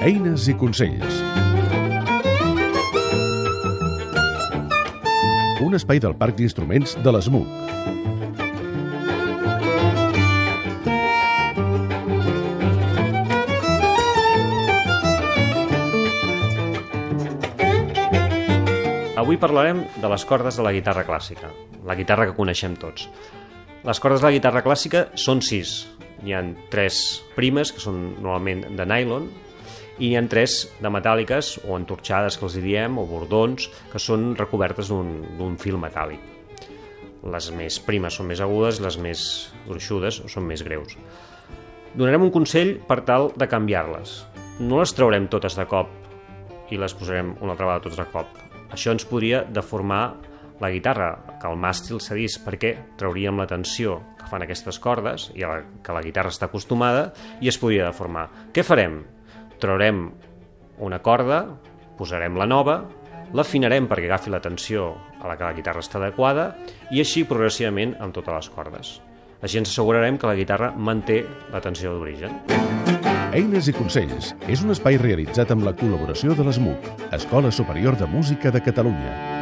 Eines i consells. Un espai del Parc d'Instruments de l'ESMUC. Avui parlarem de les cordes de la guitarra clàssica, la guitarra que coneixem tots. Les cordes de la guitarra clàssica són sis. N'hi han tres primes, que són normalment de nylon, i han tres de metàl·liques, o entorxades, que els hi diem, o bordons, que són recobertes d'un fil metàl·lic. Les més primes són més agudes, les més gruixudes són més greus. Donarem un consell per tal de canviar-les. No les traurem totes de cop i les posarem una altra vegada totes de cop. Això ens podria deformar la guitarra, que el màstil cedís perquè trauríem la tensió que fan aquestes cordes i a la que la guitarra està acostumada i es podria deformar. Què farem? Traurem una corda, posarem la nova, l'afinarem perquè agafi la tensió a la que la guitarra està adequada i així progressivament amb totes les cordes. Així ens assegurarem que la guitarra manté la tensió d'origen. Eines i consells és un espai realitzat amb la col·laboració de l'ESMUC, Escola Superior de Música de Catalunya.